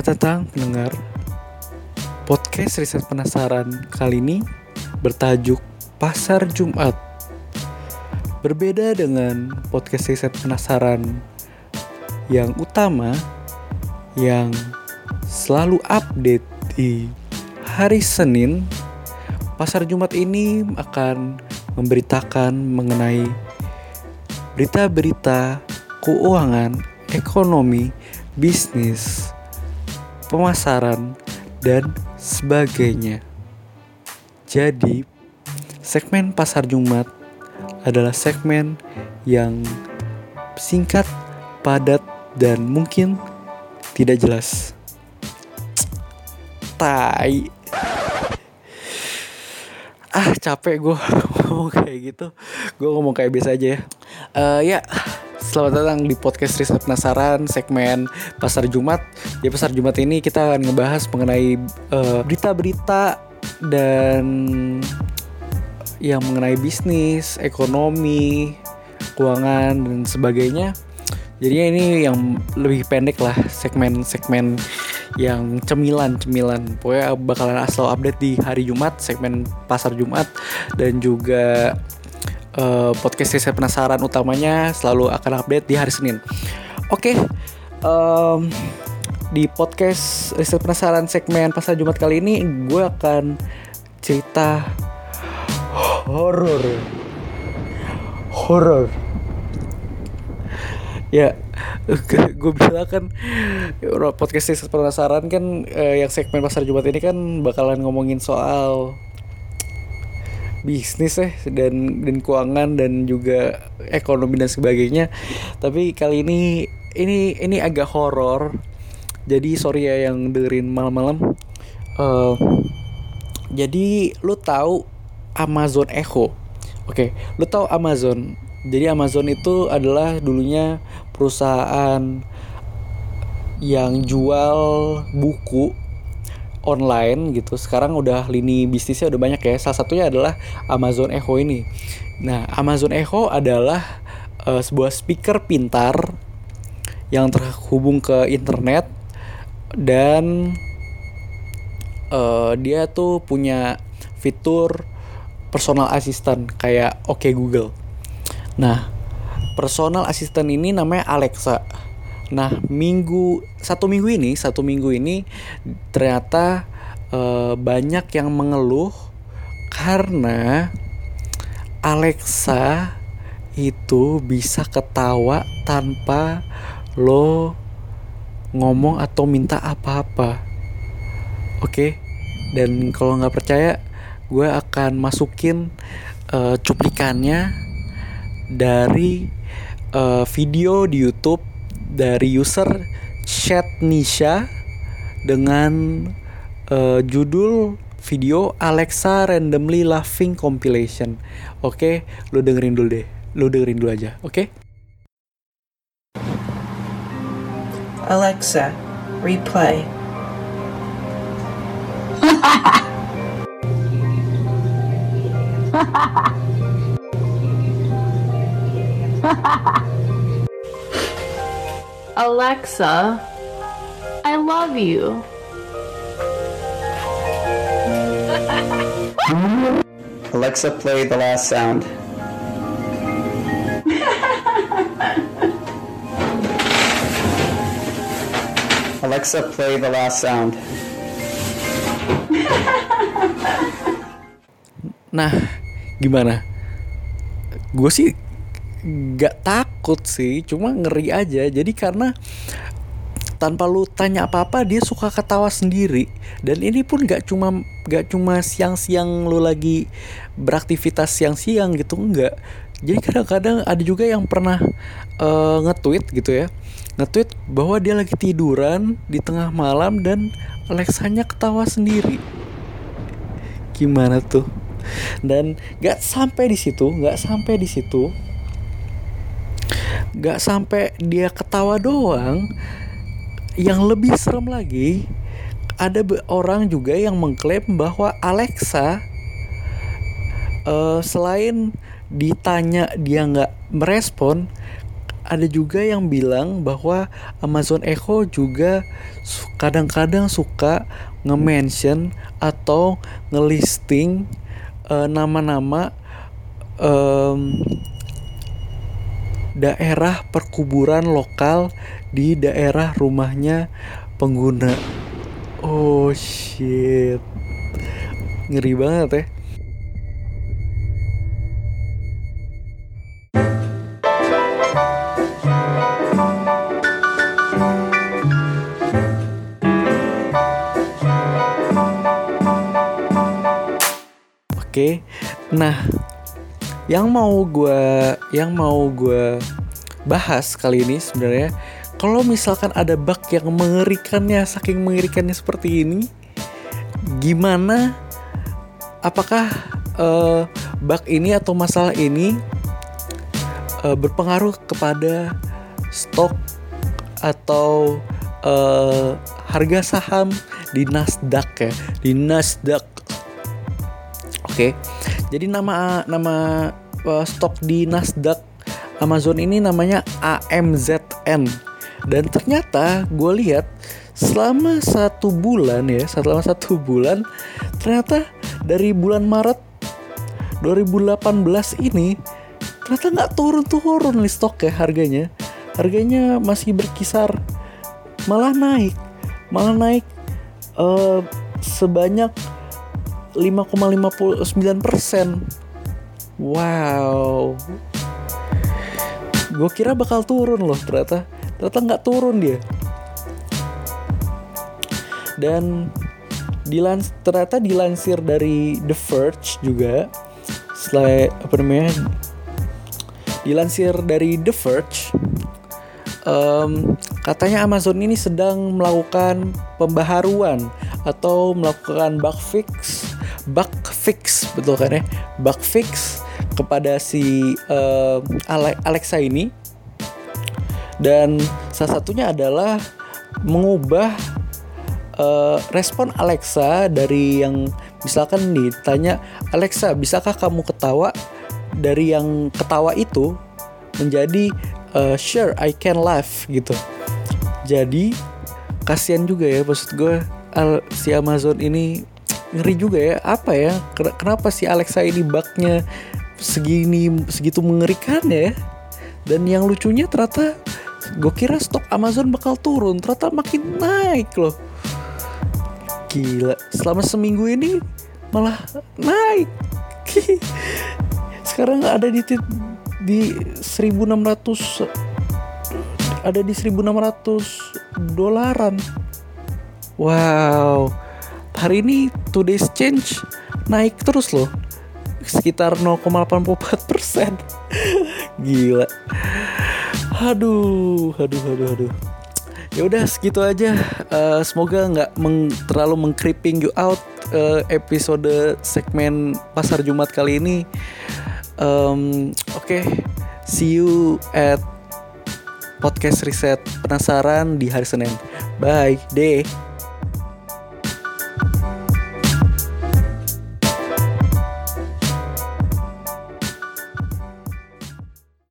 Selamat datang pendengar podcast riset penasaran kali ini bertajuk Pasar Jumat. Berbeda dengan podcast riset penasaran yang utama yang selalu update di hari Senin, Pasar Jumat ini akan memberitakan mengenai berita-berita keuangan, ekonomi, bisnis, pemasaran, dan sebagainya. Jadi, segmen Pasar Jumat adalah segmen yang singkat, padat, dan mungkin tidak jelas. Tai. Ah capek gue ngomong kayak gitu Gue ngomong kayak biasa aja ya uh, Ya Selamat datang di podcast Riset Penasaran segmen Pasar Jumat. Di Pasar Jumat ini kita akan ngebahas mengenai berita berita-berita dan yang mengenai bisnis, ekonomi, keuangan dan sebagainya. Jadinya ini yang lebih pendek lah segmen-segmen yang cemilan-cemilan. Pokoknya bakalan asal update di hari Jumat, segmen Pasar Jumat dan juga uh, podcast saya penasaran utamanya selalu akan update di hari Senin. Oke, okay, um, di podcast riset penasaran segmen pasar Jumat kali ini gue akan cerita horor, horor. Ya, gue bilang kan podcast riset penasaran kan eh, yang segmen pasar Jumat ini kan bakalan ngomongin soal bisnis ya dan dan keuangan dan juga ekonomi dan sebagainya. Tapi kali ini ini ini agak horor. Jadi sorry ya yang dengerin malam-malam. Uh, jadi lu tahu Amazon Echo? Oke okay, lu tahu Amazon? Jadi Amazon itu adalah dulunya perusahaan yang jual buku online gitu. Sekarang udah lini bisnisnya udah banyak ya. Salah satunya adalah Amazon Echo ini. Nah Amazon Echo adalah uh, sebuah speaker pintar yang terhubung ke internet dan uh, dia tuh punya fitur personal assistant kayak Oke okay Google. Nah personal assistant ini namanya Alexa Nah minggu satu minggu ini satu minggu ini ternyata uh, banyak yang mengeluh karena Alexa itu bisa ketawa tanpa lo ngomong atau minta apa-apa. Oke, okay? dan kalau nggak percaya, gue akan masukin uh, cuplikannya dari uh, video di YouTube dari user Chat Nisha dengan uh, judul video Alexa randomly laughing compilation. Oke, okay? lu dengerin dulu deh. Lu dengerin dulu aja, oke? Okay? Alexa, replay. Alexa, I love you. Alexa, play the last sound. Alexa, play the last sound. Nah, gimana? Gue sih gak takut sih cuma ngeri aja. Jadi karena tanpa lu tanya apa-apa dia suka ketawa sendiri. Dan ini pun gak cuma gak cuma siang-siang lu lagi beraktivitas siang-siang gitu enggak jadi kadang-kadang ada juga yang pernah uh, nge-tweet gitu ya. Nge-tweet bahwa dia lagi tiduran di tengah malam dan Alexanya ketawa sendiri. Gimana tuh? Dan gak sampai di situ gak sampai di situ gak sampai dia ketawa doang. Yang lebih serem lagi ada orang juga yang mengklaim bahwa Alexa uh, selain ditanya dia nggak merespon ada juga yang bilang bahwa Amazon Echo juga kadang-kadang suka nge-mention atau ngelisting eh, nama-nama em, daerah perkuburan lokal di daerah rumahnya pengguna. Oh shit. Ngeri banget ya. Oke. Nah, yang mau gua yang mau gua bahas kali ini sebenarnya kalau misalkan ada bug yang mengerikannya saking mengerikannya seperti ini gimana apakah eh, bug ini atau masalah ini eh, berpengaruh kepada stok atau eh, harga saham di Nasdaq ya di Nasdaq Oke. Jadi nama nama uh, stok di Nasdaq Amazon ini namanya AMZN. Dan ternyata gue lihat selama satu bulan ya, selama satu bulan ternyata dari bulan Maret 2018 ini ternyata nggak turun-turun nih stok ya harganya. Harganya masih berkisar malah naik, malah naik eh, sebanyak 5,59 persen. Wow. Gue kira bakal turun loh ternyata. Ternyata nggak turun dia. Dan dilans ternyata dilansir dari The Verge juga. Setelah apa namanya? Dilansir dari The Verge. em, katanya Amazon ini sedang melakukan pembaharuan atau melakukan bug fix bug fix betul kan ya bug fix kepada si Ale- Alexa ini. Dan salah satunya adalah mengubah eh, respon Alexa dari yang misalkan ditanya Alexa bisakah kamu ketawa? dari yang ketawa itu menjadi eh, sure I can laugh gitu. Jadi kasihan juga ya maksud gue al- si Amazon ini ngeri juga ya. Apa ya? Ken- kenapa si Alexa ini bugnya segini segitu mengerikan ya. Dan yang lucunya ternyata gue kira stok Amazon bakal turun. Ternyata makin naik loh. Gila selama seminggu ini malah naik. Sekarang ada di di 1600 ada di 1600 dolaran. Wow hari ini today's change naik terus loh sekitar 0,84 persen. Gila. Aduh aduh aduh aduh. Ya udah segitu aja. Eh, semoga nggak meng- terlalu mengcreeping you out eh, episode segmen pasar Jumat kali ini. Em, oke. See you at podcast riset penasaran di hari Senin. Bye deh